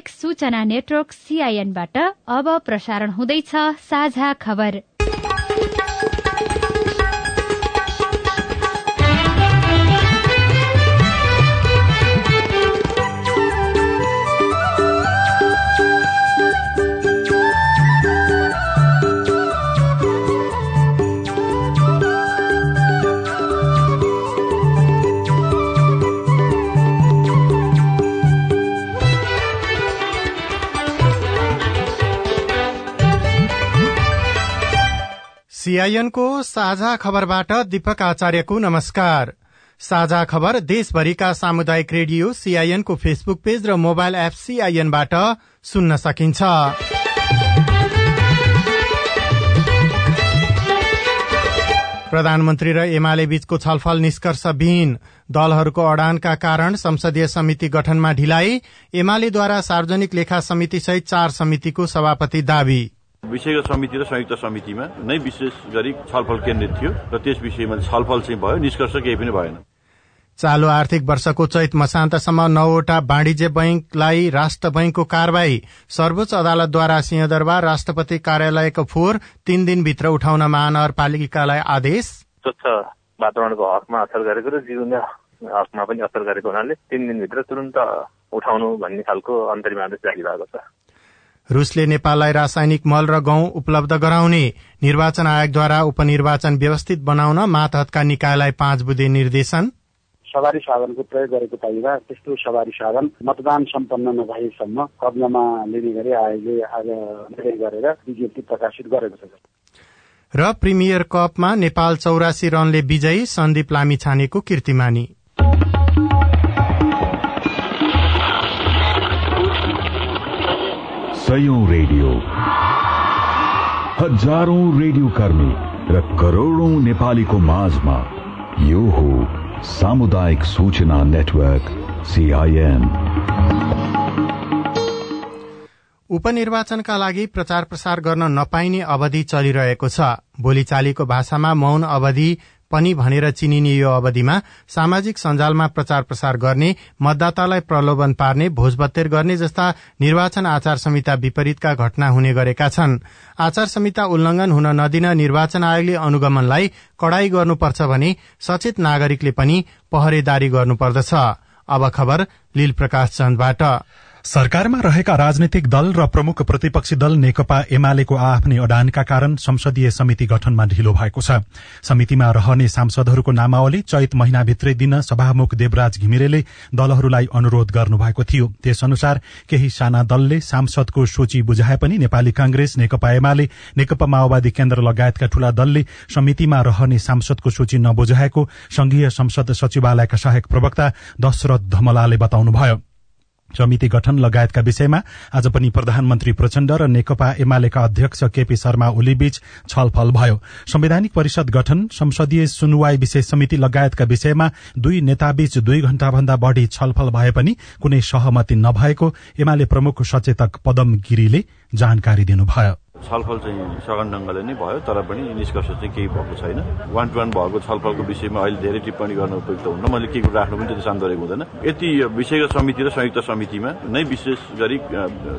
सामुदायिक सूचना नेटवर्क सीआईएनबाट अब प्रसारण हुँदैछ साझा खबर। सीआईएनको साझा खबरबाट दीपक आचार्यको नमस्कार। साझा खबर देशभरिका सामुदायिक रेडियो सीआईएनको फेसबुक पेज र मोबाइल एप सीआईएनबाट सुन्न सकिन्छ। प्रधानमन्त्री र एमाले बीचको छलफल निष्कर्षविहीन दलहरूको अडानका कारण संसदीय समिति गठनमा ढिलाइ। एमालेद्वारा सार्वजनिक लेखा समिति सहित चार समितिको सभापति दावी। विषयगत समिति र संयुक्त समितिमा नै विशेष गरी छलफल केन्द्रित थियो र त्यस विषयमा छलफल चाहिँ भयो निष्कर्ष केही पनि भएन। चालू आर्थिक वर्षको चैत मसान्तसम्म नौवटा वाणिज्य बैंकलाई राष्ट्र बैंकको कारवाही सर्वोच्च अदालतद्वारा सिंहदरबार राष्ट्रपति कार्यालयको फोहोर तीन दिनभित्र उठाउन महानगरपालिकालाई आदेश। स्वच्छ वातावरणको हकमा असर गरेको र जीवनमा हकमा पनि असर गरेको हुनाले तीन दिनभित्र तुरन्त उठाउनु भन्ने खालको अन्तरिम आदेश जारी भएको छ। रूसले नेपाललाई रासायनिक मल र गहुँ उपलब्ध गराउने निर्वाचन आयोगद्वारा उपनिर्वाचन व्यवस्थित बनाउन मातहतका निकायलाई पाँच बुधे निर्देशन। सवारी साधनको प्रयोग गरेको पाइँदा त्यस्तो सवारी साधन मतदान सम्पन्न नभएसम्म कब्जामा लिने गरी आयोगले आज निर्णय गरेर विज्ञप्ति प्रकाशित गरेको छ। र प्रिमियर कपमा नेपाल चौरासी रनले विजयी सन्दीप लामिछानेको कीर्तिमानी। सयौं रेडियो। हजारौं रेडियो कर्मी र करोड़ौं नेपालीको माझमा यो हो सामुदायिक सूचना नेटवर्क सीआईएन उपनिर्वाचनका लागि प्रचार प्रसार गर्न नपाइने अवधि चलिरहेको छ। बोलीचालीको भाषामा मौन अवधि पनि भनेर चिनिने यो अवधिमा सामाजिक सञ्जालमा प्रचार प्रसार गर्ने मतदातालाई प्रलोभन पार्ने भोजभत्तेर गर्ने जस्ता निर्वाचन आचार संहिता विपरीतका घटना हुने गरेका छन्। आचार संहिता उल्लंघन हुन नदिन निर्वाचन आयोगले अनुगमनलाई कड़ाई गर्नुपर्छ भने सचेत नागरिकले पनि पहरेदारी गर्नुपर्दछ। सरकारमा रहेका राजनैतिक दल र प्रमुख प्रतिपक्षी दल नेकपा एमालेको आफ्नै अडानका कारण संसदीय समिति गठनमा ढिलो भएको छ। समितिमा रहने सांसदहरूको नामावली चैत महिनाभित्रै दिन सभामुख देवराज घिमिरेले दलहरूलाई अनुरोध गर्नुभएको थियो। त्यसअनुसार केही साना दलले सांसदको सूची बुझाए पनि नेपाली कांग्रेस नेकपा एमाले नेकपा माओवादी केन्द्र लगायतका ठूला दलले समितिमा रहने सांसदको सूची नबुझाएको संघीय संसद सचिवालयका सहायक प्रवक्ता दशरथ धमलाले बताउनुभयो। समिति गठन लगायतका विषयमा आज पनि प्रधानमन्त्री प्रचण्ड र नेकपा एमालेका अध्यक्ष केपी शर्मा ओलीबीच छलफल भयो। संवैधानिक परिषद गठन संसदीय सुनवाई विशेष समिति लगायतका विषयमा दुई नेताबीच दुई घण्टाभन्दा बढ़ी छलफल भए पनि कुनै सहमति नभएको एमाले प्रमुख सचेतक पदम गिरीले जानकारी दिनुभयो। छलफल चाहिँ सघन ढङ्गले नै भयो तर पनि निष्कर्ष चाहिँ केही भएको छैन। वान टु वान भएको छलफलको विषयमा अहिले धेरै टिप्पणी गर्न उपयुक्त हुन्न। मैले के कुरा राख्नु पनि त्यति गरेको हुँदैन। यति विषयगत समिति र संयुक्त समितिमा नै विशेष गरी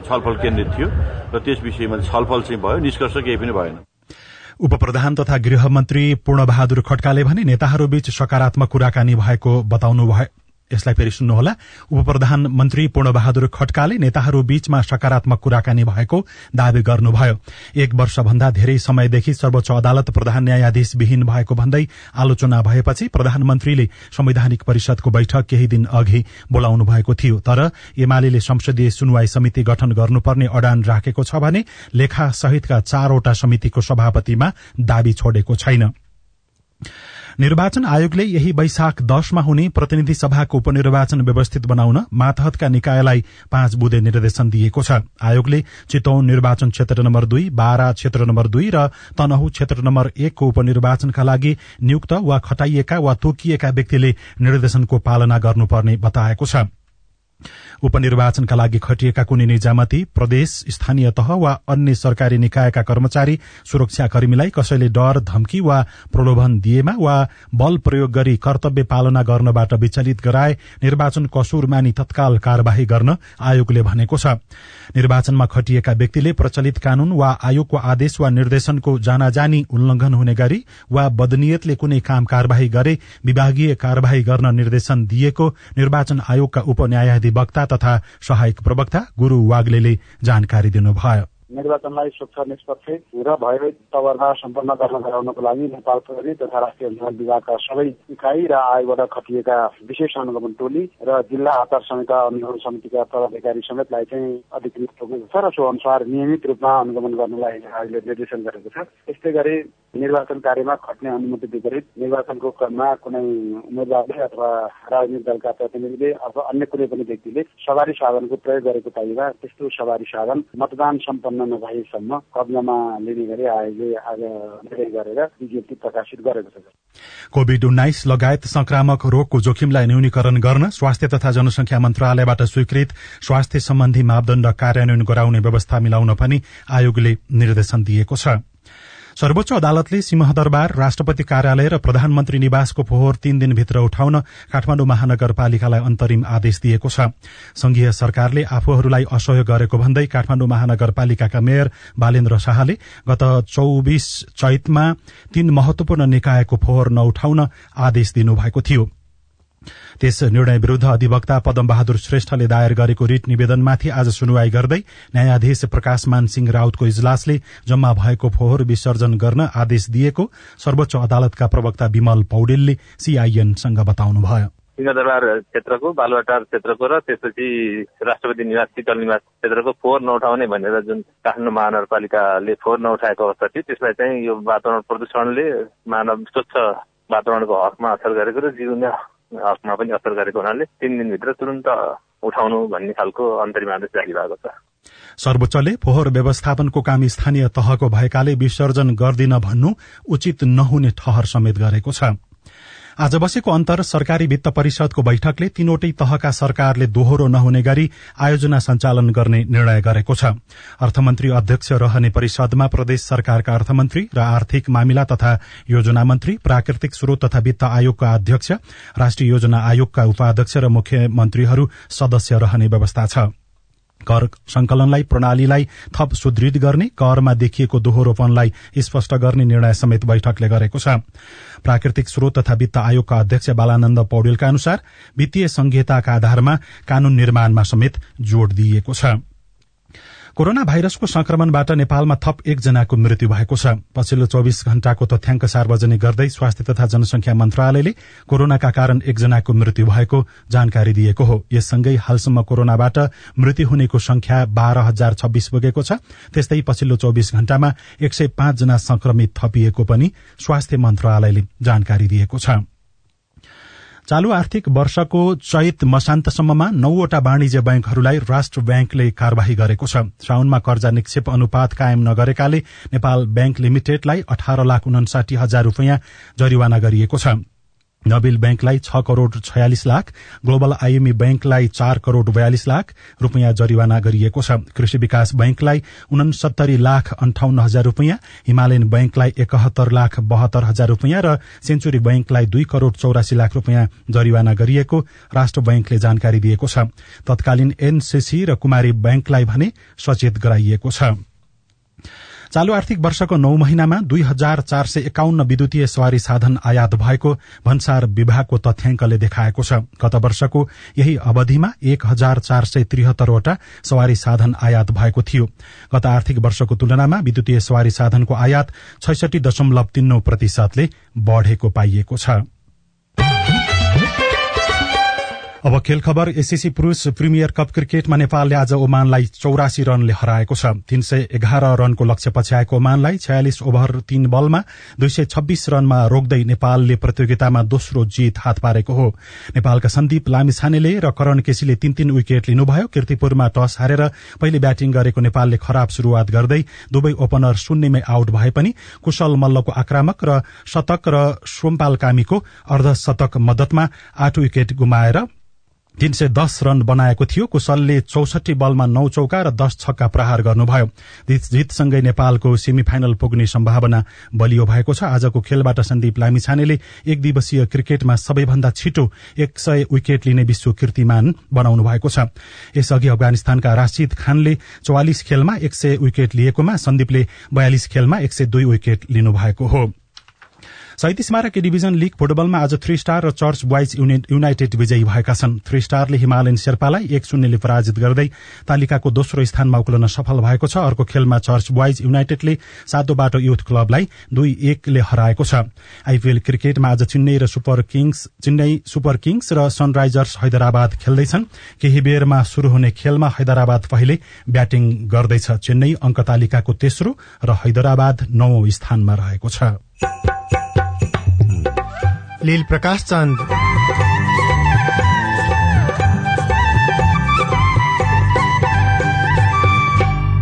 छलफल केन्द्रित थियो र त्यस विषयमा छलफल चाहिँ भयो निष्कर्ष केही पनि भएन। उप प्रधान तथा गृहमन्त्री पूर्णबहादुर खड्काले भने नेताहरूबीच सकारात्मक कुराकानी भएको बताउनु यसलाई फेरि सुन्नुहोला। उप प्रधानमन्त्री पूर्णबहादुर खड्काले नेताहरू बीचमा सकारात्मक कुराकानी भएको दावी गर्नुभयो। एक वर्षभन्दा धेरै समयदेखि सर्वोच्च अदालत प्रधान न्यायाधीश विहीन भएको भन्दै आलोचना भएपछि प्रधानमन्त्रीले संवैधानिक परिषदको बैठक केही दिन अघि बोलाउनु भएको थियो। तर एमाले संसदीय सुनवाई समिति गठन गर्नुपर्ने अडान राखेको छ भने लेखा सहितका चारवटा समितिको सभापतिमा दावी छोडेको छैन। निर्वाचन आयोगले यही वैशाख दशमा हुने प्रतिनिधि सभाको उपनिर्वाचन व्यवस्थित बनाउन मातहतका निकायलाई पाँच बुधे निर्देशन दिएको छ। आयोगले चितौन निर्वाचन क्षेत्र नम्बर दुई बारा क्षेत्र नम्बर दुई र तनहु क्षेत्र नम्बर एकको उपनिर्वाचनका लागि नियुक्त वा खटाइएका वा तोकिएका व्यक्तिले निर्देशनको पालना गर्नुपर्ने बताएको छ। उपनिर्वाचनका लागि खटिएका कुनै निजामती प्रदेश स्थानीय तह वा अन्य सरकारी निकायका कर्मचारी सुरक्षाकर्मीलाई कसैले डर धम्की वा प्रलोभन दिएमा वा बल प्रयोग गरी कर्तव्य पालना गर्नबाट विचलित गराए निर्वाचन कसुर मानि तत्काल कार्यवाही गर्न आयोगले भनेको छ। निर्वाचनमा खटिएका व्यक्तिले प्रचलित कानून वा आयोगको आदेश वा निर्देशनको जानाजानी उल्लंघन हुने गरी वा बदनियतले कुनै काम कार्यवाही गरे विभागीय कार्यवाही गर्न निर्देशन दिएको निर्वाचन आयोगका उपन्यायाधिवक्ता तथा सहायक प्रवक्ता गुरू वाग्ले जानकारी दिनुभयो। निर्वाचनलाई स्वच्छ निष्पक्ष र भयभीत तवरमा सम्पन्न गर्न गराउनको लागि नेपाल प्रहरी तथा राष्ट्रिय अनुसन्धान विभागका सबै इकाइ र आयोगबाट खटिएका विशेष अनुगमन टोली र जिल्ला आचार संहिता अनुगमन समितिका पदाधिकारी समेतलाई चाहिँ अधिकृत तोकेको छ र सो अनुसार नियमित रूपमा अनुगमन गर्नलाई आयोगले निर्देशन गरेको छ। यस्तै गरी निर्वाचन कार्यमा खट्ने अनुमति विपरीत निर्वाचनको क्रममा कुनै उम्मेद्वारले अथवा राजनीतिक दलका प्रतिनिधिले अथवा अन्य कुनै पनि व्यक्तिले सवारी साधनको प्रयोग गरेको पाइमा त्यस्तो सवारी साधन मतदान सम्पन्न नभएसम्म कब्जामा लिने गरी आयोगले आज निर्णय गरेर विज्ञप्ति प्रकाशित गरेको छ। कोविड उन्नाइस लगायत संक्रामक रोगको जोखिमलाई न्यूनीकरण गर्न स्वास्थ्य तथा जनसंख्या मन्त्रालयबाट स्वीकृत स्वास्थ्य सम्बन्धी मापदण्ड कार्यान्वयन गराउने व्यवस्था मिलाउन पनि आयोगले निर्देशन दिएको छ। सर्वोच्च अदालतले सिंहदरबार राष्ट्रपति कार्यालय र प्रधानमन्त्री निवासको फोहोर तीन दिनभित्र उठाउन काठमाडौँ महानगरपालिकालाई अन्तरिम आदेश दिएको छ। संघीय सरकारले आफूहरूलाई असहयोग गरेको भन्दै काठमाडौँ महानगरपालिकाका मेयर बालेन्द्र शाहले गत चौबिस चैतमा तीन महत्वपूर्ण निकायको फोहोर नउठाउन आदेश दिनुभएको थियो। त्यस निर्णय विरूद्ध अधिवक्ता पदम बहादुर श्रेष्ठले दायर गरेको रिट निवेदनमाथि आज सुनवाई गर्दै न्यायाधीश प्रकाशमान सिंह राउतको इजलासले जम्मा भएको फोहोर विसर्जन गर्न आदेश दिएको सर्वोच्च अदालतका प्रवक्ता विमल पौडेलले सीआईएनसँग बताउनुभयो। सिंहदरबार क्षेत्रको बालुवाटार क्षेत्रको र त्यसपछि राष्ट्रपति निवास शीतल निवास क्षेत्रको फोहोर नउठाउने भनेर जुन काठमाडौँ महानगरपालिकाले फोहोर नउठाएको अवस्था थियो त्यसलाई चाहिँ यो वातावरण प्रदूषणले मानव स्वच्छ वातावरणको हकमा असर गरेको र जीवनीय हकमा पनि असर गरेको हुनाले तीन दिनभित्र तुरन्त उठाउनु भन्ने खालको अन्तरिम आदेश जारी भएको छ। सर्वोच्चले फोहोर व्यवस्थापनको काम स्थानीय तहको भएकाले विसर्जन गर्दिन भन्नु उचित नहुने ठहर समेत गरेको छ। आज बसेको अन्तर सरकारी वित्त परिषदको बैठकले तीनवटै तहका सरकारले दोहोरो नहुने गरी आयोजना सञ्चालन गर्ने निर्णय गरेको छ। अर्थमन्त्री अध्यक्ष रहने परिषदमा प्रदेश सरकारका अर्थमन्त्री र आर्थिक मामिला तथा योजना मन्त्री प्राकृतिक स्रोत तथा वित्त आयोगका अध्यक्ष राष्ट्रिय योजना आयोगका उपाध्यक्ष र मुख्यमन्त्रीहरू सदस्य रहने व्यवस्था छ। कर संकलनलाई प्रणालीलाई थप सुदृढ गर्ने करमा देखिएको दोहोरोपनलाई स्पष्ट गर्ने निर्णय समेत बैठकले गरेको छ। प्राकृतिक स्रोत तथा वित्त आयोगका अध्यक्ष बालानन्द पौडेलका अनुसार वित्तीय संहिताका आधारमा कानून निर्माणमा समेत जोड़ दिइएको छ। कोरोना भाइरसको संक्रमणबाट नेपालमा थप एकजनाको मृत्यु भएको छ। पछिल्लो चौविस घण्टाको तथ्याङ्क सार्वजनिक गर्दै स्वास्थ्य तथा जनसंख्या मन्त्रालयले कोरोनाका कारण एकजनाको मृत्यु भएको जानकारी दिएको हो। यससँगै हालसम्म कोरोनाबाट मृत्यु हुनेको संख्या बाह्र हजार छब्बीस पुगेको छ। त्यस्तै पछिल्लो चौविस घण्टामा एक सय पाँचजना संक्रमित थपिएको पनि स्वास्थ्य मन्त्रालयले जानकारी दिएको छ। चालू आर्थिक वर्षको चैत मसान्तसम्ममा नौवटा वाणिज्य ब्याङ्कहरूलाई राष्ट्र ब्याङ्कले कार्यवाही गरेको छ। श्राउनमा कर्जा निक्षेप अनुपात कायम नगरेकाले नेपाल ब्याङ्क लिमिटेडलाई अठार लाख उनासाठी हजार रूपियाँ जरिवाना गरिएको छ। नबिल ब्याङ्कलाई छ करोड़ छयालिस लाख ग्लोबल आइएमई ब्याङ्कलाई चार करोड़ बयालिस लाख रूपियाँ जरिवाना गरिएको छ। कृषि विकास ब्याङ्कलाई उनसत्तरी लाख अन्ठाउन्न हजार रूपियाँ हिमालयन ब्याङ्कलाई एकहत्तर लाख बहत्तर हजार रूपियाँ र सेन्चुरी ब्याङ्कलाई दुई करोड़ चौरासी लाख रूपियाँ जरिवाना गरिएको राष्ट्र ब्याङ्कले जानकारी दिएको छ। तत्कालीन एनसीसी र कुमारी ब्याङ्कलाई भने सचेत गराइएको छ। चालू आर्थिक वर्षको नौ महिनामा दुई हजार चार सय एकाउन्न विद्युतीय सवारी साधन आयात भएको भन्सार विभागको तथ्याङ्कले देखाएको छ। गत वर्षको यही अवधिमा एक हजार चार सय त्रिहत्तरवटा सवारी साधन आयात भएको थियो। गत आर्थिक वर्षको तुलनामा विद्युतीय सवारी साधनको आयात छैसठी दशमलव तीन प्रतिशतले बढ़ेको पाइएको छ। अब खेल खबर एसएसी पुरूष प्रिमियर कप क्रिकेटमा नेपालले आज ओमानलाई चौरासी रनले हराएको छ। तीन सय एघार रनको लक्ष्य पछ्याएको ओमानलाई छयालिस ओभर तीन बलमा दुई सय छब्बीस रनमा रोक्दै नेपालले प्रतियोगितामा दोस्रो जीत हात पारेको हो। नेपालका सन्दीप लामिछानेले र करण केसीले तीन तीन विकेट लिनुभयो। किर्तिपुरमा टस हारेर पहिले ब्याटिङ गरेको नेपालले खराब शुरूआत गर्दै दुवै ओपनर शून्यमै आउट भए पनि कुशल मल्लको आक्रामक र शतक र सोमपाल कामीको अर्धशतक मदतमा आठ विकेट गुमाएर तीन सय दस रन बनाएको थियो। कुशलले चौसठी बलमा नौ चौका र दश छक्का प्रहार गर्नुभयो। जितसँगै नेपालको सेमी फाइनल पुग्ने सम्भावना बलियो भएको छ। आजको खेलबाट सन्दीप लामिछानेले एक दिवसीय क्रिकेटमा सबैभन्दा छिटो एक सय विकेट लिने विश्व कीर्तिमान बनाउनु भएको छ। यसअघि अफगानिस्तानका राशिद खानले चौवालिस खेलमा एक सय विकेट लिएकोमा सन्दीपले बयालिस खेलमा एक सय दुई विकेट लिनुभएको हो। सैतिस स्मारक डिभिजन लीग फुटबलमा आज थ्री स्टार र चर्च बोइज युनाइटेड विजयी भएका छन्। थ्री स्टारले हिमालयन शेर्पालाई एक शून्यले पराजित गर्दै तालिकाको दोस्रो स्थानमा उक्लन सफल भएको छ। अर्को खेलमा चर्च बोइज युनाइटेडले सातो बाटो युथ क्लबलाई दुई एकले हराएको छ। आइपीएल क्रिकेटमा आज चेन्नई र Super Kings Chennai Super Kings र सनराइजर्स हैदराबाद खेल्दैछन्। केही बेरमा शुरू हुने खेलमा हैदराबाद पहिले ब्याटिङ गर्दैछ। चेन्नई अंक तालिकाको तेस्रो र हैदराबाद नौ स्थानमा रहेको छ। लील प्रकाश चन्द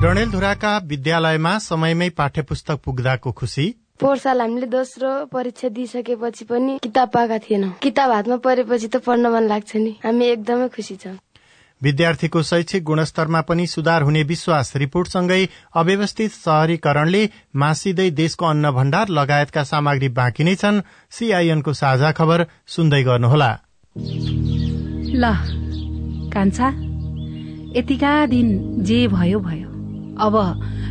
डणेलधुराका विद्यालयमा समयमै पाठ्य पुस्तक पुग्दाको खुशी पोहोर साल हामीले दोस्रो परीक्षा दिइसकेपछि पनि किताब पाएका थिएनौँ किताब हातमा परेपछि त पढ्न मन लाग्छ नि हामी एकदमै खुसी छौँ विद्यार्थीको शैक्षिक गुणस्तरमा पनि सुधार हुने विश्वास रिपोर्टसँगै अव्यवस्थित शहरीकरणले मासिँदै देशको अन्न भण्डार लगायतका सामग्री बाँकी नै छन्। सीआईएनको साझा खबर सुन्दै गर्नुहोला। ल कान्छा यतिका दिन जे भयो भयो। अब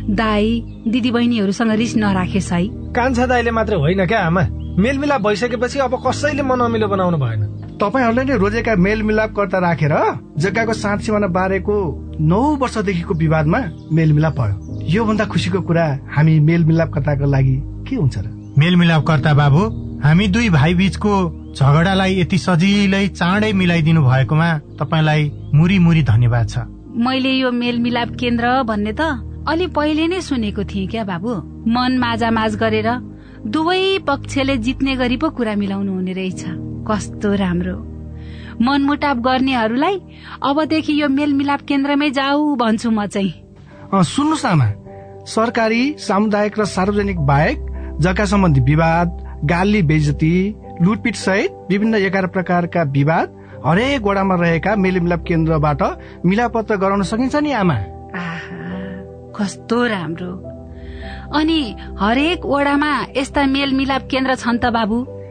दाई दिदी बहिनीहरूसँग रिस नराखेस् है। कान्छा दाईले मात्र होइन क्या आमा? मेलमिलाप भइसकेपछि अब कसैले मन अमिलो बनाउनु भएन। तपाईँहरूले नै रोजेका मेलमिलापकर्ता राखेर जग्गाको साँच सिमाना बारेको नौ वर्षदेखिको विवादमा मेलमिलाप भयो। योभन्दा खुसीको कुरा हामी मेलमिलापकर्ताको लागि के हुन्छ र? मेलमिलापकर्ता बाबु हामी दुई भाइ बीचको झगडालाई यति सजिलै चाँडै मिलाइदिनु भएकोमा तपाईँलाई मुरी मुरी धन्यवाद छ। मैले यो मेलमिलाप केन्द्र भन्ने त अलि पहिले नै सुनेको थिएँ क्या बाबु? मन माझा माझ गरेर दुवै पक्षले जित्ने गरी पो कुरा मिलाउनु हुने रहेछ। कस्तो राम्रो। मनमुटाप गर्नेहरूलाई अबदेखि यो मेलमिलाप केन्द्रमै जाऊ भन्छु म चाहिँ। सुन्नुहोस् आमा। सरकारी सामुदायिक र सार्वजनिक बाहेक जग्गा सम्बन्धी विवाद गाली बेजती लुटपिट सहित विभिन्न एघार प्रकारका विवाद हरेक वडामा रहेका मेलमिलाप केन्द्रबाट मिलापत्र गराउन सकिन्छ नि आमा। कस्तो राम्रो। अनि हरेक वडामा यस्ता मेलमिलाप केन्द्र छन् त बाबु।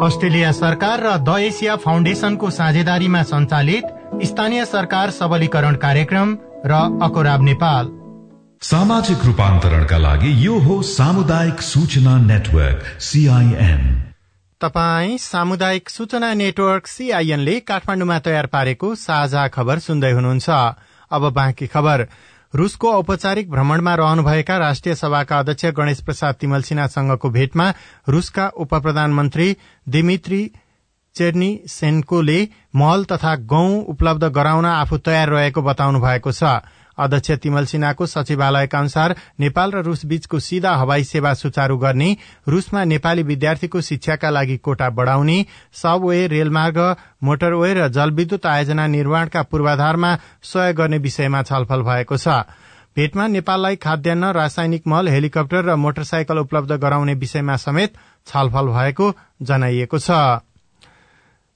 अस्ट्रेलिया सरकार र द एसिया फाउन्डेशनको साझेदारीमा सञ्चालित स्थानीय सरकार सबलीकरण कार्यक्रम र अकोराब नेपाल। सामाजिक रूपान्तरणका लागि यो हो सामुदायिक सूचना नेटवर्क सीआईएन तपाई सामुदायिक सूचना नेटवर्क सीआईएनले काठमाडौँमा तयार पारेको साझा खबर सुन्दै हुनुहुन्छ। अब बाँकी खबर। रूसको औपचारिक भ्रमणमा रहनुभएका राष्ट्रिय सभाका अध्यक्ष गणेश प्रसाद तिमल भेटमा रूसका उप प्रधानमन्त्री दिमित्री चेर्नी सेन्कोले मल तथा गहुँ उपलब्ध गराउन आफू तयार रहेको बताउनु भएको छ। अध्यक्ष तिमल सिन्हाको सचिवालयका अनुसार नेपाल र रूस बीचको सीधा हवाई सेवा सुचारू गर्ने रूसमा नेपाली विद्यार्थीको शिक्षाका लागि कोटा बढ़ाउने सबवे रेलमार्ग मोटरवे र जलविद्युत आयोजना निर्माणका पूर्वाधारमा सहयोग गर्ने विषयमा छलफल भएको छ। भेटमा नेपाललाई खाद्यान्न रासायनिक मल हेलिकप्टर र मोटरसाइकल उपलब्ध गराउने विषयमा समेत छलफल भएको जनाइएको छ।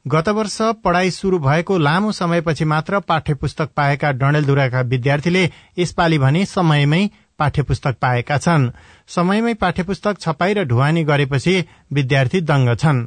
गत वर्ष पढ़ाई शुरू भएको लामो समयपछि मात्र पाठ्य पुस्तक पाएका डणेलधुराका विद्यार्थीले यसपालि भने समयमै पाठ्य पुस्तक पाएका छन्। समयमै पाठ्य पुस्तक छपाई र ढुवानी गरेपछि विद्यार्थी दंग छन्।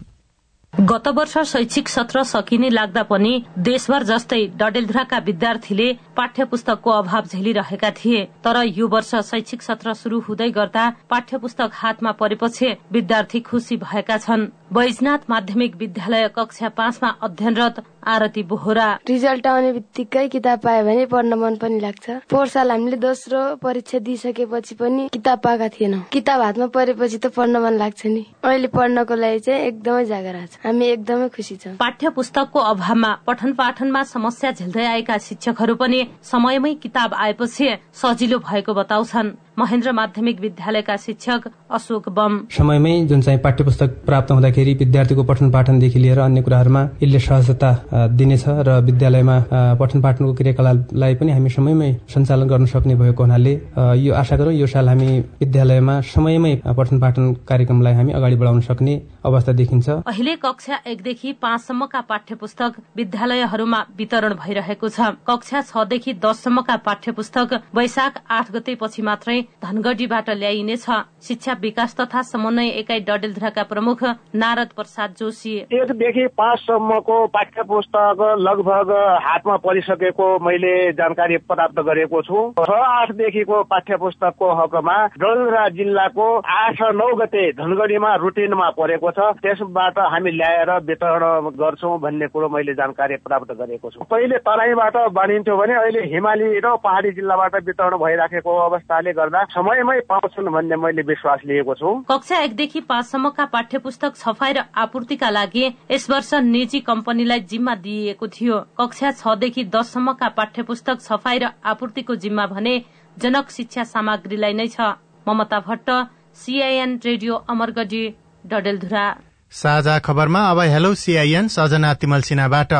गत वर्ष शैक्षिक सत्र सकिने लाग्दा पनि देशभर जस्तै डडेलधुराका विद्यार्थीले पाठ्य पुस्तकको अभाव झेलिरहेका थिए। तर यो वर्ष शैक्षिक सत्र शुरू हुँदै गर्दा पाठ्य पुस्तक हातमा परेपछि विद्यार्थी खुशी भएका छन्। बैजनाथ माध्यमिक विद्यालय कक्षा पाँचमा अध्ययनरत आरती बोहरा। रिजल्ट आउने बित्तिकै किताब पायो भने पढ्न मन पनि लाग्छ। पोहोर साल हामीले दोस्रो परीक्षा दिइसकेपछि पनि किताब पाएका थिएनौँ। किताब हातमा परेपछि त पढ्न मन लाग्छ नि। अहिले पढ्नको लागि चाहिँ एकदमै जागरा छ हामी एकदमै खुसी छौँ। पाठ्य पुस्तकको अभावमा पठन पाठनमा समस्या झेल्दै आएका शिक्षकहरू पनि समयमै किताब आएपछि सजिलो भएको बताउँछन्। महेन्द्र माध्यमिक विद्यालयका शिक्षक अशोक बम। समयमै जुन चाहिँ पाठ्य पुस्तक प्राप्त हुँदाखेरि विद्यार्थीको पठन पाठनदेखि लिएर अन्य कुराहरूमा यसले सहजता दिनेछ र विद्यालयमा पठन पाठनको क्रियाकलापलाई पनि हामी समयमै सञ्चालन गर्न सक्ने भएको हुनाले यो आशा गरौँ यो साल हामी विद्यालयमा समयमै पठन पाठन कार्यक्रमलाई हामी अगाडि बढाउन सक्ने अवस्था देखिन्छ। अहिले कक्षा एकदेखि पाँचसम्मका पाठ्य पुस्तक विद्यालयहरूमा वितरण भइरहेको छ। कक्षा छदेखि दससम्मका पाठ्य पुस्तक वैशाख आठ गते पछि मात्रै धनगढ़ीबाट ल्याइनेछ। शिक्षा विकास तथा समन्वय एकाइ डडेलधुराका प्रमुख नारद प्रसाद जोशी। एकदेखि पाँचसम्मको पाठ्य पुस्तक लगभग हातमा परिसकेको मैले जानकारी प्राप्त गरेको छु। छ आठदेखिको पाठ्य पुस्तकको हकमा डडेलधुरा जिल्लाको आठ नौ गते धनगढ़ीमा रुटिनमा परेको छ। त्यसबाट हामी ल्याएर वितरण गर्छौँ भन्ने कुरो मैले जानकारी प्राप्त गरेको छु। पहिले तराईबाट बनिन्थ्यो भने अहिले हिमाली र पहाड़ी जिल्लाबाट वितरण भइराखेको अवस्थाले गर्दा समयमै पाउँछन् भन्ने मैले विश्वास लिएको छु। कक्षा एकदेखि पाँचसम्मका पाठ्य पुस्तक छफाई र आपूर्तिका लागि यस वर्ष निजी कम्पनीलाई जिम्मा दिइएको थियो। कक्षा छदेखि दससम्मका पाठ्य पुस्तक छफाई र आपूर्तिको जिम्मा भने जनक शिक्षा सामग्रीलाई नै छ। Mamata Bhatt CIN radio Amargadhi Dadeldhura. साझा खबरमा अब हेलो सीआईएन सजना तिमल सिन्हाबाट।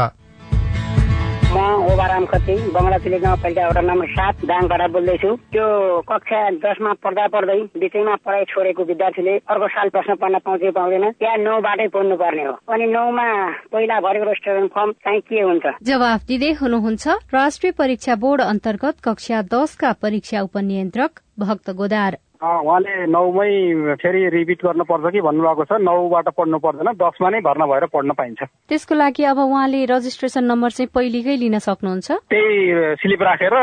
म ओबाराम खती बङ्गलाचुली गाउँपालिका वडा नम्बर सात दाङबाट बोल्दैछु। त्यो कक्षा दसमा पढ्दा पढ्दै बिचैमा पढाइ छोडेको विद्यार्थीले अर्को साल प्रश्न पढ्न पाउँछ पाउँदैन। त्यहाँ नौबाटै पढ्नु पर्ने हो। अनि नौमा पहिला भरेको स्टुडेन्ट फर्म चाहिँ के हुन्छ? जवाफ दिँदै हुनुहुन्छ राष्ट्रिय परीक्षा बोर्ड अन्तर्गत कक्षा दसका परीक्षा उपनियन्त्रक भक्त गोदार। उहाँले नौमै फेरि रिपिट गर्नुपर्छ कि भन्नुभएको छ। नौबाट पढ्नु पर्दैन दसमा नै भर्ना भएर पढ्न पाइन्छ। त्यसको लागि अब उहाँले रजिस्ट्रेसन नम्बर चाहिँ पहिलेकै लिन सक्नुहुन्छ? त्यही स्लिप राखेर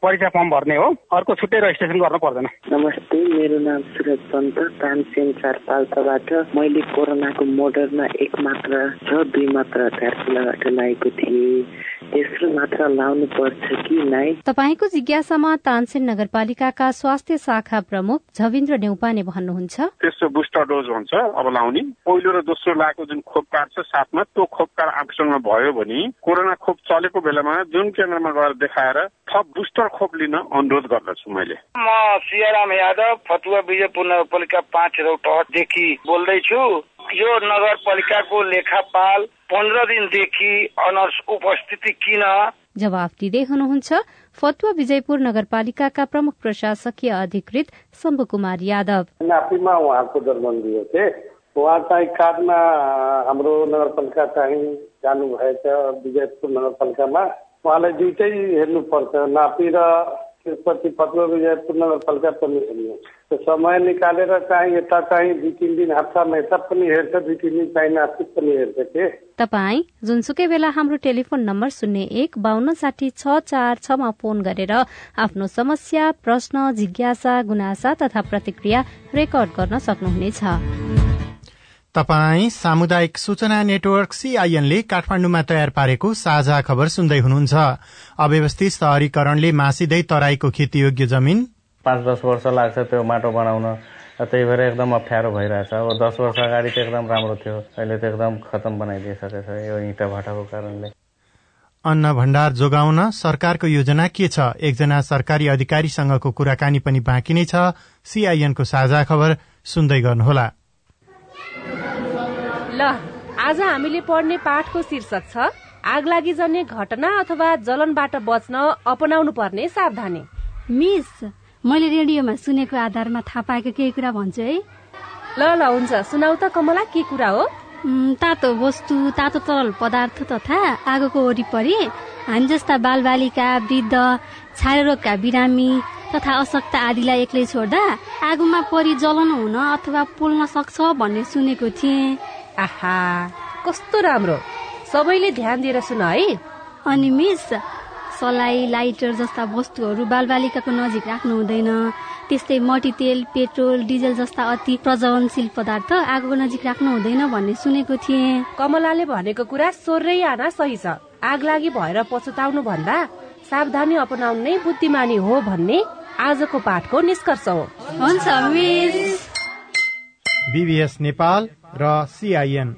परीक्षा फर्म भर्ने हो। अर्को छुट्टै रजिस्ट्रेसन गर्नु पर्दैन। नमस्ते मेरो नाम सुरज पन्त तानसेन चार पाल्पाबाट मैले कोरोनाको मोडरमा एक मात्रा र दुई मात्रा धारचुलाबाट लागेको थिएँ। तेस्रो मात्रा लाउनु पर्छ कि नै तपाईँको जिज्ञासामा तानसेन नगरपालिकाका स्वास्थ्य शाखा प्रमुख झविन्द्र नेउपाने भन्नुहुन्छ। तेस्रो बुस्टर डोज हुन्छ अब लाउने। पहिलो र दोस्रो लाएको जुन खोप कार्ड छ साथमा त्यो खोप कार्ड आफूसँग भयो भने कोरोना खोप चलेको बेलामा जुन केन्द्रमा गएर देखाएर थप बुस्टर खोप लिन अनुरोध गर्दछु मैले। म सियाराम यादव फतुवा विजयपुर नगरपालिका पाँच रौटदेखि बोल्दैछु। यो नगरपालिकाको लेखापाल पन्ध्र दिनदेखि अनर्स उपस्थिति किन? जवाफ दिँदै हुनुहुन्छ फतुवा विजयपुर नगरपालिकाका प्रमुख प्रशासकीय अधिकृत शम्भु कुमार यादव। नापीमा उहाँको दिएको थिएँ उहाँ चाहिँ कार्डमा हाम्रो नगरपालिका चाहिँ जानुभएछ विजयपुर नगरपालिकामा। उहाँलाई दुइटै हेर्नुपर्छ नापी र त्यसपछि फतुवा विजयपुर नगरपालिका पनि हेर्नु त्यो समय निकालेर चाहिँ यता चाहिँ दुई तिन दिन हप्तामा यता पनि हेर्छ दुई तिन दिन चाहिँ नासिक पनि हेर्छ के तपाई जुनसुकै बेला हाम्रो टेलिफोन नम्बर शून्य एक बान्न साठी छ चार छमा फोन गरेर आफ्नो समस्या प्रश्न जिज्ञासा गुनासा तथा प्रतिक्रिया रेकर्ड गर्न सक्नुहुनेछ। तपाई सामुदायिक सूचना नेटवर्क सीआईएनले काठमाण्डुमा तयार पारेको साझा खबर सुन्दै हुनुहुन्छ। अव्यवस्थित शहरीकरणले मासिँदै तराईको खेतीयोग्य जमिन पाँच दस वर्ष लाग्छ त्यो माटो बनाउन। त्यही भएर एकदम अप्ठ्यारो भइरहेछ। अब दस वर्ष अगाडि त एकदम राम्रो थियो। अहिले त एकदम खतम बनाइदिइसकेको छ यो इँटा भाटाको कारणले। अन्न भण्डार जोगाउन सरकारको योजना के छ? एकजना सरकारी अधिकारीसँगको कुराकानी पनि बाँकी नै छ। सीआईएनको साझा खबर सुन्दै गर्नुहोला। ल आज हामीले पढ्ने पाठको शीर्षक छ आगलागी जन्य घटना अथवा जलनबाट बच्न अपनाउनु पर्ने सावधानी। मिस मैले रेडियोमा सुनेको आधारमा थाहा पाएको केही कुरा भन्छु है। ल ल हुन्छ। सुनाउ त कमला के कुरा हो? तातो वस्तु तातो तरल पदार्थ तथा आगोको वरिपरि हामी जस्ता बालबालिका वृद्ध छारे रोगका बिरामी तथा अशक्त आदिलाई एक्लै छोड्दा आगोमा परि जलन हुन अथवा पोल्न सक्छ भन्ने सुनेको थिएँ। आहा कस्तो राम्रो। सबैले ध्यान दिएर सुन है। अनि मिस सलाई लाइटर जस्ता वस्तुहरू बालबालिकाको नजिक राख्नु हुँदैन। त्यस्तै मट्टीतेल पेट्रोल डिजल जस्ता अति प्रज्वलनशील पदार्थ आगोको नजिक राख्नु हुँदैन भन्ने सुनेको थिएँ। कमलाले भनेको कुरा सोह्रै आना सही छ। आग लागि भएर पछुताउनु भन्दा सावधानी अपनाउनु नै बुद्धिमानी हो भन्ने आजको पाठको निष्कर्ष हो। हुन्छ मिस। बीबीएस नेपाल र सिआइएन।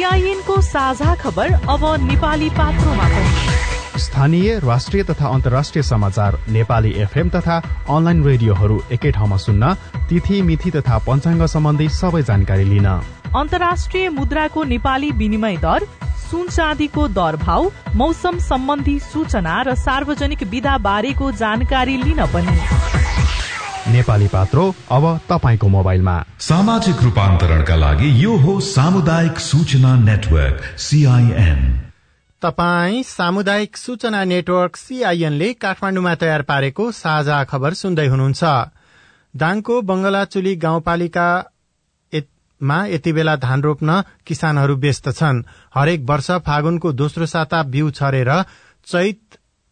सीआईएनको साझा खबर अब नेपाली पात्रोमा पनि। स्थानीय राष्ट्रिय तथा अन्तर्राष्ट्रिय समाचार नेपाली एफएम तथा अनलाइन रेडियोहरू एकै ठाउँमा सुन्न तिथि मिथि तथा पञ्चाङ्ग सम्बन्धी सबै जानकारी लिन। अन्तर्राष्ट्रिय मुद्राको नेपाली विनिमय दर सुन चाँदीको दर भाव मौसम सम्बन्धी सूचना र सार्वजनिक विधा बारेको जानकारी लिन पनि। नेपाली पात्रो अब तपाईँको मोबाइलमा। सामाजिक रूपान्तरणका लागि यो हो सामुदायिक सूचना नेटवर्क सीआईएन तपाई सामुदायिक सूचना नेटवर्क सीआईएनले काठमाडौँमा तयार पारेको साझा खबर सुन्दै हुनुहुन्छ। दाङको बंगलाचुली गाउँपालिका मा यति बेला धान रोप्न किसानहरू व्यस्त छन्। हरेक वर्ष फागुनको दोस्रो साता बिउ छरेर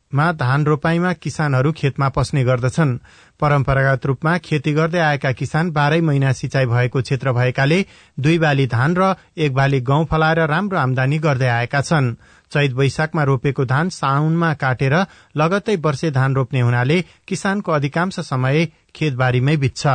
चैतमा धान रोपाईमा किसानहरू खेतमा पस्ने गर्दछन्। परम्परागत रूपमा खेती गर्दै आएका किसान बाह्रै महिना सिंचाई भएको क्षेत्र भएकाले दुई बाली धान र एक बाली गहुँ फलाएर राम्रो आमदानी गर्दै आएका छन्। चैत वैशाखमा रोपेको धान साउनमा काटेर लगत्तै वर्षे धान रोप्ने हुनाले किसानको अधिकांश समय खेतबारीमै बित्छ।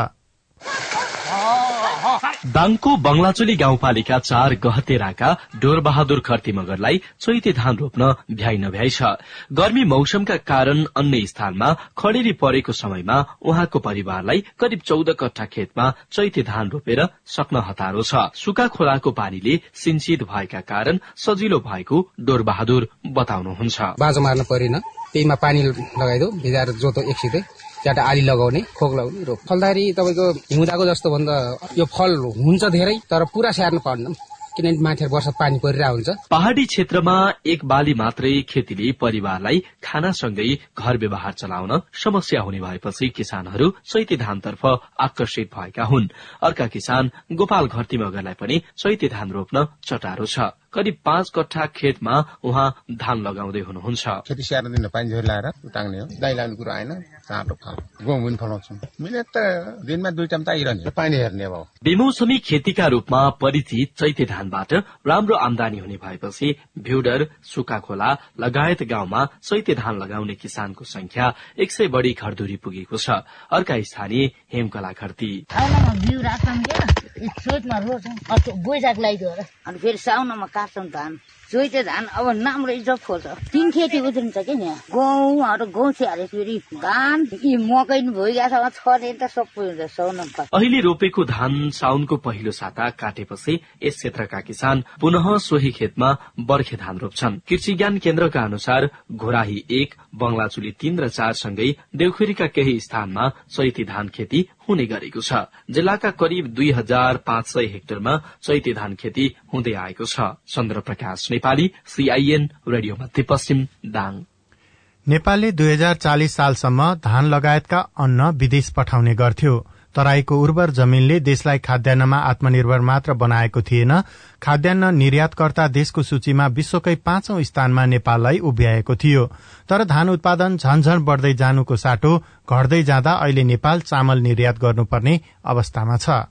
दाङको बंगलाचोली गाउँपालिका चार गहतेराका डोरबहादुर खर्ती मगरलाई चैते धान रोप्न भ्याइ नभ्याइ छ। गर्मी मौसमका कारण अन्य स्थानमा खडेरी परेको समयमा उहाँको परिवारलाई करिब चौध कट्ठा खेतमा चैते धान रोपेर सक्न हतारो छ। सुका खोलाको पानीले सिन्चित भएका कारण सजिलो भएको डोरबहादुर बताउनुहुन्छ। बाँझो मार्न परेन त्यहीमा पानी भिजाएर जोतो एकसितै त्यहाँ आली लगाउने खोक लगाउने रोप फलदारी तपाईँको हिउँदाको जस्तो भन्दा यो फल हुन्छ धेरै तर पुरा स्याहार्नु पर्दैन किनभने माथि वर्ष पानी परिरहेको हुन्छ। पहाड़ी क्षेत्रमा एक बाली मात्रै खेतीले परिवारलाई खानासँगै घर व्यवहार चलाउन समस्या हुने भएपछि किसानहरू चैते धानतर्फ आकर्षित भएका हुन्। अर्का किसान गोपाल घरती मगरलाई पनि चैते धान रोप्न चटारो छ। करिब पाँच कट्ठा खेतमा उहाँ धान लगाउँदै हुनुहुन्छ। खेती स्याहार दिन पानी झोरी लगाएर उताङ्ने हो। दाइ लाउने कुरो आएन चाँडो फल गहुँ पनि फलाउँछौँ। मिहिनेत त दिनमा दुई टाइम त आइरहने पानी हेर्ने अब बेमौसमी खेतीका रूपमा परिचित चैते धानबाट राम्रो आमदानी हुने भएपछि भिउडर सुका खोला लगायत गाउँमा चैते धान लगाउने किसानको संख्या एक सय बढ़ी घरधुरी पुगेको छ। अर्का स्थानीय हेमकला खर्ती बिउ राख्छौँ क्या चोटमा रोप्छौँ बैशाख लगाइदियो र अनि फेरि साउनमा काट्छौँ धान। चोइते धान अब राम्रो इज्जत खोल्छ तिन खेती उत्रिन्छ कि यहाँ गहुँहरू गहुँ स्याहारे फेरि धान यी मकै भइगएको छ छरे त सबै हुन्छ साउन अहिले रोपेको धान साउनको पहिलो साता काटेपछि यस क्षेत्रका किसान पुनः सोही खेतमा बर्खे धान रोप्छन्। कृषि ज्ञान केन्द्रका अनुसार घोराही एक बंगलाचुली तीन र चार सँगै देउखुरीका केही स्थानमा चैती धान खेती हुने गरेको छ। जिल्लाका करिब दुई हजार पाँच सय हेक्टरमा चैते धान खेती हुँदै आएको छ। चन्द्र प्रकाश नेपाली सीआईएन रेडियो मध्यपश्चिम दाङ। नेपालले दुई हजार चालिस सालसम्म धान लगायतका अन्न विदेश पठाउने गर्थ्यो। तराईको उर्वर जमीनले देशलाई खाद्यान्नमा आत्मनिर्भर मात्र बनाएको थिएन। खाद्यान्न निर्यातकर्ता देशको सूचीमा विश्वकै पाँचौं स्थानमा नेपाललाई उभ्याएको थियो। तर धान उत्पादन झनझन बढ़दै जानुको साटो घट्दै जाँदा अहिले नेपाल चामल निर्यात गर्नुपर्ने अवस्थामा छ।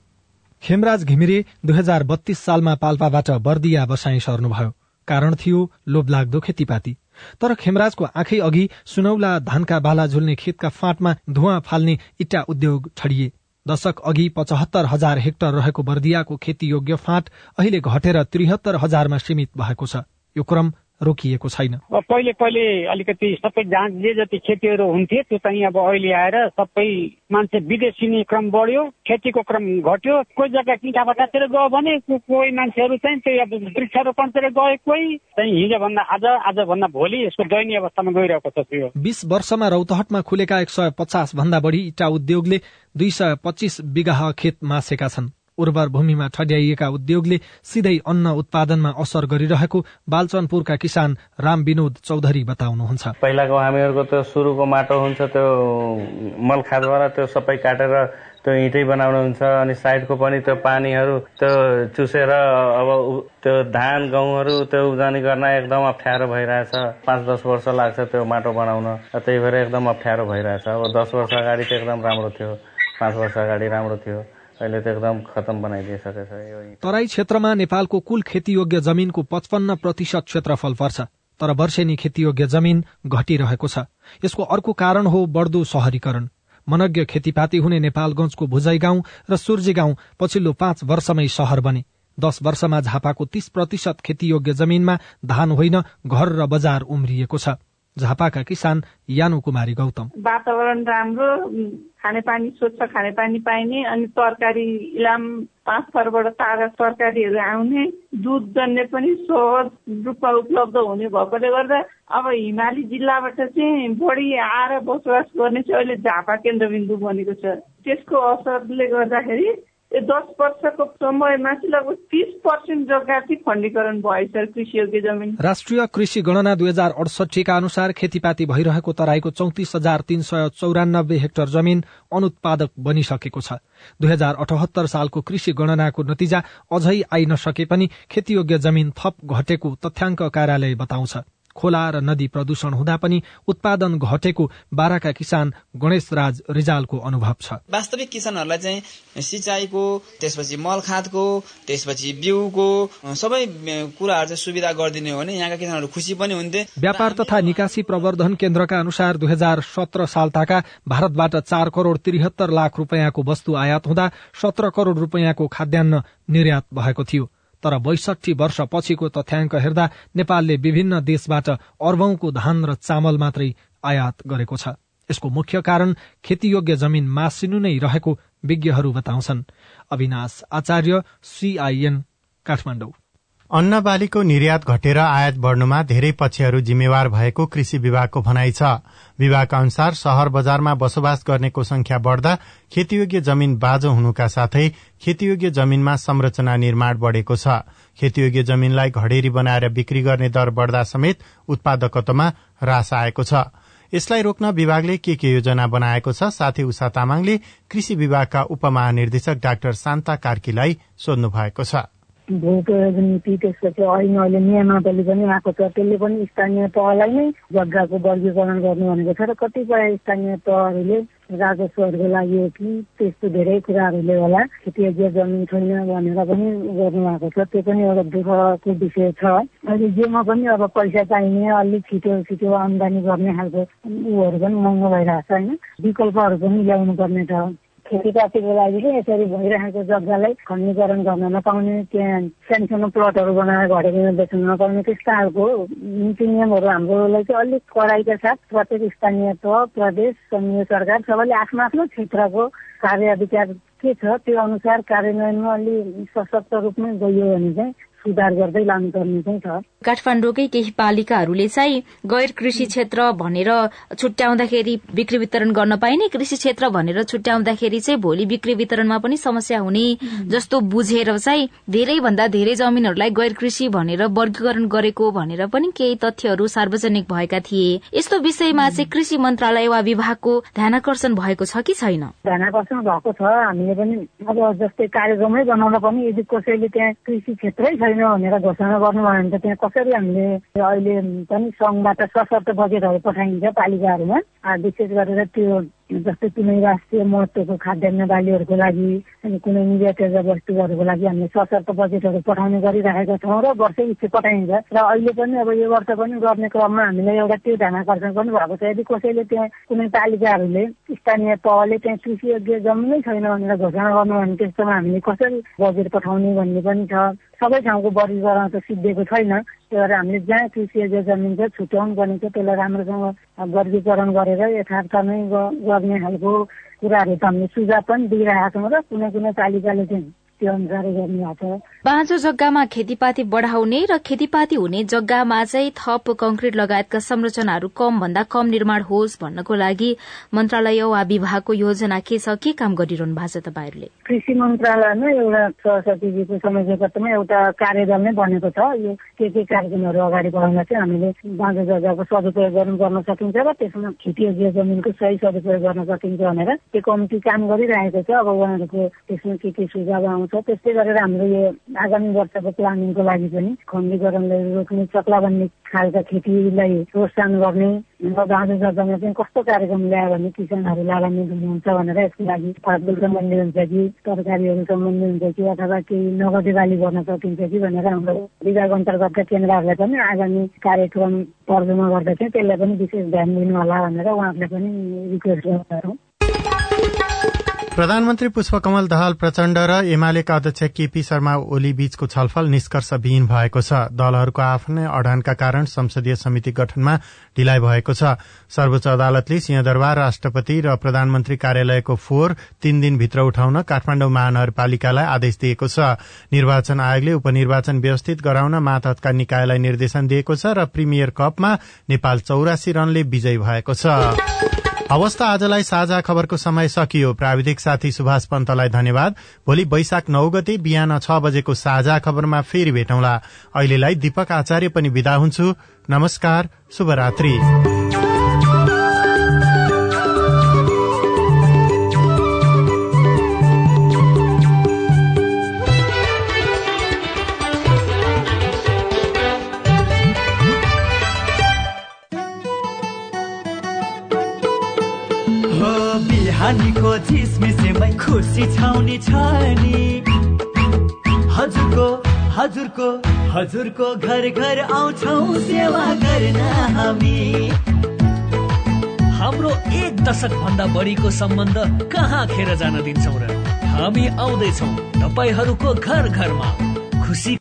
खेमराज घिमिरे दुई हजार बत्तीस सालमा पाल्पाबाट बर्दिया बसाई सर्नुभयो। कारण थियो लोभलाग्दो खेतीपाती। तर खेमराजको आँखै अघि सुनौला धानका बाला झुल्ने खेतका फाँटमा धुवा फाल्ने इट्टा उद्योग छडिए दशक अघि पचहत्तर हजार हेक्टर रहेको बर्दियाको खेती योग्य फाँट अहिले घटेर त्रिहत्तर हजारमा सीमित भएको छ। यो क्रम रोकिएको छैन। पहिले पहिले अलिकति सबै जहाँ जे जति खेतीहरू हुन्थे त्यो चाहिँ अब अहिले आएर सबै मान्छे विदेश क्रम बढ्यो खेतीको क्रम घट्यो। कोही जग्गा किटा बटातिर गयो भने कोही मान्छेहरू चाहिँ त्यही अब वृक्षारोपणतिर गए कोही चाहिँ हिजोभन्दा आज आजभन्दा भोलि यसको दयनीय अवस्थामा गइरहेको छ त्यो। बीस वर्षमा रौतहटमा खुलेका एक सय पचास भन्दा बढ़ी इटा उद्योगले दुई सय पच्चीस बिगाह खेत मासेका छन्। उर्वर भूमिमा ठड्याइएका उद्योगले सिधै अन्न उत्पादनमा असर गरिरहेको बालचनपुरका किसान राम विनोद चौधरी बताउनुहुन्छ। पहिलाको हामीहरूको त्यो सुरुको माटो हुन्छ त्यो मल खादबाट त्यो सबै काटेर त्यो इँटै बनाउनुहुन्छ अनि साइडको पनि त्यो पानीहरू त्यो चुसेर अब त्यो धान गहुँहरू त्यो उब्जनी गर्न एकदम अप्ठ्यारो भइरहेछ। पाँच दस वर्ष लाग्छ त्यो माटो बनाउन। त्यही भएर एकदम अप्ठ्यारो भइरहेछ। अब दस वर्ष अगाडि चाहिँ एकदम राम्रो थियो। पाँच वर्ष अगाडि राम्रो थियो। अहिले एकदम खतम बनाइदिइसकेछ तराई क्षेत्रमा नेपालको कुल खेतीयोग्य जमिनको पचपन्न प्रतिशत क्षेत्रफल पर्छ तर वर्षेनी खेतीयोग्य जमिन घटिरहेको छ। यसको अर्को कारण हो बढ्दो शहरीकरण मनज्ञ खेतीपाती हुने नेपालगंजको भुजै गाउँ र सूर्जी गाउँ पछिल्लो पाँच वर्षमै शहर बने। दश वर्षमा झापाको तीस प्रतिशत खेतीयोग्य जमिनमा धान होइन घर र बजार उम्रिएको छ। झापाका किसान यानु कुमारी गौतम। वातावरण राम्रो खानेपानी स्वच्छ खानेपानी पाइने अनि तरकारी इलाम पाँच थरबाट ताजा तरकारीहरू आउने दुध जन्ने पनि सहज रूपमा उपलब्ध हुने भएकोले गर्दा अब हिमाली जिल्लाबाट चाहिँ बढी आएर बसोबास गर्ने चाहिँ अहिले झापा केन्द्रबिन्दु बनेको छ। त्यसको असरले गर्दाखेरि दस वर्षको समयमा चाहिँ लगभग तिस पर्सेन्ट जग्गा चाहिँ खण्डीकरण भएछ कृषि योग्य जमिन। राष्ट्रिय कृषि गणना दुई हजार अडसठीका अनुसार खेतीपाती भइरहेको तराईको चौतिस हजार तीन सय चौरानब्बे हेक्टर जमिन अनुत्पादक बनिसकेको छ। दुई हजार अठहत्तर सालको कृषि गणनाको नतिजा अझै आइ नसके पनि खेतीयोग्य जमिन थप घटेको तथ्याङ्क कार्यालय बताउँछ। खोला र नदी प्रदूषण हुँदा पनि उत्पादन घटेको बाराका किसान गणेश राज रिजालको अनुभव छ। वास्तविक किसानहरूलाई चाहिँ सिंचाइको त्यसपछि मल खादको त्यसपछि बिउको सबै कुराहरू चाहिँ सुविधा गरिदिने हो भने यहाँका किसानहरू खुसी पनि हुन्थे। व्यापार तथा निकासी प्रवर्धन केन्द्रका अनुसार दुई हजार सत्र सालताका भारतबाट चार करोड़ त्रिहत्तर लाख रूपियाँको वस्तु आयात हुँदा सत्र करोड़ रूपियाँको खाद्यान्न निर्यात भएको थियो। तर बैसठी वर्ष पछिको तथ्याङ्क हेर्दा नेपालले विभिन्न देशबाट अर्बौंको धान र चामल मात्रै आयात गरेको छ। यसको मुख्य कारण खेतीयोग्य जमिन मासिनु नै रहेको विज्ञहरू बताउँछन्। अविनाश आचार्य सीआईएन काठमाडौँ। अन्न बालीको निर्यात घटेर आयात बढ़नुमा धेरै पक्षहरू जिम्मेवार भएको कृषि विभागको भनाइ छ। विभागका अनुसार शहर बजारमा बसोबास गर्नेको संख्या बढ़दा खेतीयोग्य जमीन बाँझो हुनुका साथै खेतीयोग्य जमीनमा संरचना निर्माण बढ़ेको छ। खेतीयोग्य जमीनलाई घडेरी बनाएर बिक्री गर्ने दर बढ़दा समेत उत्पादकत्वमा ह्रास आएको छ। यसलाई रोक्न विभागले के के योजना बनाएको छ साथै उषा तामाङले कृषि विभागका उपमहानिर्देशक डाक्टर शान्ता कार्कीलाई सोध्नु भएको छ। भूप्रयोग नीति त्यसपछि ऐन अहिले नियमावली पनि आएको छ। त्यसले पनि स्थानीय तहलाई नै जग्गाको वर्गीकरण गर्नु भनेको छ र कतिपय स्थानीय तहहरूले राजस्वहरूको लागि हो कि त्यस्तो धेरै कुराहरूले होला खेतीयोग्य जमिन छैन भनेर पनि गर्नुभएको छ। त्यो पनि एउटा दुःखको विषय छ। अहिले जेमा पनि अब पैसा चाहिने अलिक छिटो छिटो आमदानी गर्ने खालको ऊहरू पनि महँगो भइरहेको छ होइन? विकल्पहरू पनि ल्याउनु पर्ने छ। खेतीपातीको लागि चाहिँ यसरी भइरहेको जग्गालाई खण्डीकरण गर्न नपाउने त्यहाँ सानो प्लटहरू बनाएर घरेको बेच्न नपाउने त्यस्ता खालको नीति नियमहरू हाम्रोलाई चाहिँ अलिक कडाइका साथ प्रत्येक स्थानीय तह प्रदेश संघीय सरकार सबैले आफ्नो आफ्नो क्षेत्रको कार्य विचार के छ त्यो अनुसार कार्यान्वयनमा अलि सशक्त रूपमा गइयो भने चाहिँ सुधार गर्दै लानुपर्ने चाहिँ छ काठमाडौँकै केही पालिकाहरूले चाहिँ गैर कृषि क्षेत्र भनेर छुट्याउँदाखेरि बिक्री वितरण गर्न पाइने कृषि क्षेत्र भनेर छुट्याउँदाखेरि चाहिँ भोलि बिक्री वितरणमा पनि समस्या हुने जस्तो बुझेर चाहिँ धेरै भन्दा धेरै जमिनहरूलाई गैर कृषि भनेर वर्गीकरण गरेको भनेर पनि केही तथ्यहरू सार्वजनिक भएका थिए। यस्तो विषयमा चाहिँ कृषि मन्त्रालय वा विभागको ध्यानकर्षण भएको छ कि छैन? ध्यानकर्षण भएको छ। हामीले पनि अब जस्तै कार्यक्रमै बनाउन पनि यदि कसैले त्यहाँ कृषि क्षेत्रै छैन छैन भनेर घोषणा गर्नुभयो भने त त्यहाँ कसरी हामीले अहिले पनि सङ्घबाट सशर्त बजेटहरू पठाइन्छ पालिकाहरूमा? विशेष गरेर त्यो जस्तै कुनै राष्ट्रिय महत्वको खाद्यान्न बालीहरूको लागि अनि कुनै निर्यात वस्तुहरूको लागि हामीले सशर्त बजेटहरू पठाउने गरिरहेका छौँ र वर्षै पछि पठाइन्छ। र अहिले पनि अब यो वर्ष पनि गर्ने क्रममा हामीलाई एउटा त्यो ध्यान आकर्षण पनि भएको छ। यदि कसैले त्यहाँ कुनै पालिकाहरूले स्थानीय तहले त्यहाँ कृषि योग्य जमिनै छैन भनेर घोषणा गर्नु भने त्यस्तोमा हामीले कसरी बजेट पठाउने भन्ने पनि छ। सबै ठाउँको वर्गीकरण त सिद्धिएको छैन। त्यही भएर हामीले जहाँ कृषि योग्य जमिन छ छुट्याउनु पर्ने छ त्यसलाई राम्रोसँग वर्गीकरण गरेर यथार्थमै गर्ने खालको कुराहरू त हामीले सुझाव पनि दिइरहेका छौँ र कुनै कुनै पालिकाले चाहिँ त्यो अनुसारै गर्नु भएको छ बाँझो जग्गामा खेतीपाती बढाउने र खेतीपाती हुने जग्गामा चाहिँ थप कंक्रिट लगायतका संरचनाहरू कम भन्दा कम निर्माण होस् भन्नको लागि मन्त्रालय वा विभागको योजना के छ के काम गरिरहनु भएको छ तपाईँहरूले? कृषि मन्त्रालयमा एउटा सरस्वतीजीको समयपत्रमा एउटा कार्यदल नै बनेको छ। यो के के कार्यक्रमहरू अगाडि बढाउन चाहिँ हामीले बाँझो जग्गाको सदुपयोग गर्नु गर्न सकिन्छ र त्यसमा खेतीयोग्य जमिनको सही सदुपयोग गर्न सकिन्छ भनेर त्यो कमिटी काम गरिरहेको छ। अब उहाँहरूको त्यसमा के के सुझाव आउँछ त्यस्तै गरेर हाम्रो यो आगामी वर्षको प्लानिङको लागि पनि खण्डीकरणले रोक्ने चक्ला बन्ने खालका खेतीलाई प्रोत्साहन गर्ने र बाँझो जग्गामा चाहिँ कस्तो कार्यक्रम ल्यायो भने किसानहरू लाभान्वित हुनुहुन्छ भनेर यसको लागि फलफुल सम्बन्धी हुन्छ कि तरकारीहरू सम्बन्धी हुन्छ कि अथवा केही नगदे बाली गर्न सकिन्छ कि भनेर हाम्रो विभाग अन्तर्गतका केन्द्रहरूले पनि आगामी कार्यक्रम तर्जुमा गर्दा चाहिँ त्यसलाई पनि विशेष ध्यान दिनु होला भनेर उहाँहरूले पनि रिक्वेस्ट गर्छौँ प्रधानमन्त्री पुष्पकमल दहाल प्रचण्ड र एमालेका अध्यक्ष केपी शर्मा ओली बीचको छलफल निष्कर्षविहीन भएको छ। दलहरूको आफ्नै अडानका कारण संसदीय समिति गठनमा ढिलाइ भएको छ। सर्वोच्च अदालतले सिंहदरबार राष्ट्रपति र प्रधानमन्त्री कार्यालयको फोहोर तीन दिनभित्र उठाउन काठमाडौँ महानगरपालिकालाई आदेश दिएको छ। निर्वाचन आयोगले उपनिर्वाचन व्यवस्थित गराउन मातहतका निकायलाई निर्देशन दिएको छ र प्रिमियर कपमा नेपाल चौरासी रनले विजयी भएको छ। अवस्था आजलाई साझा खबरको समय सकियो। प्राविधिक साथी सुभाष पन्तलाई धन्यवाद। भोलि वैशाख नौ गते बिहान छ बजेको साझा खबरमा फेरि भेटौँला। अहिलेलाई दीपक आचार्य पनि विदा हुन्छु। नमस्कार शुभरात्री। बिहानीको झिसमिसेमै खुसी छाउने छ नि हजुरको हजुरको हजुरको घर घर आउँछौ सेवा गर्न हामी। हाम्रो एक दशक भन्दा बढीको सम्बन्ध कहाँ खेर जान दिन्छौ र? हामी आउँदैछौ तपाईँहरूको घर घरमा। खुसी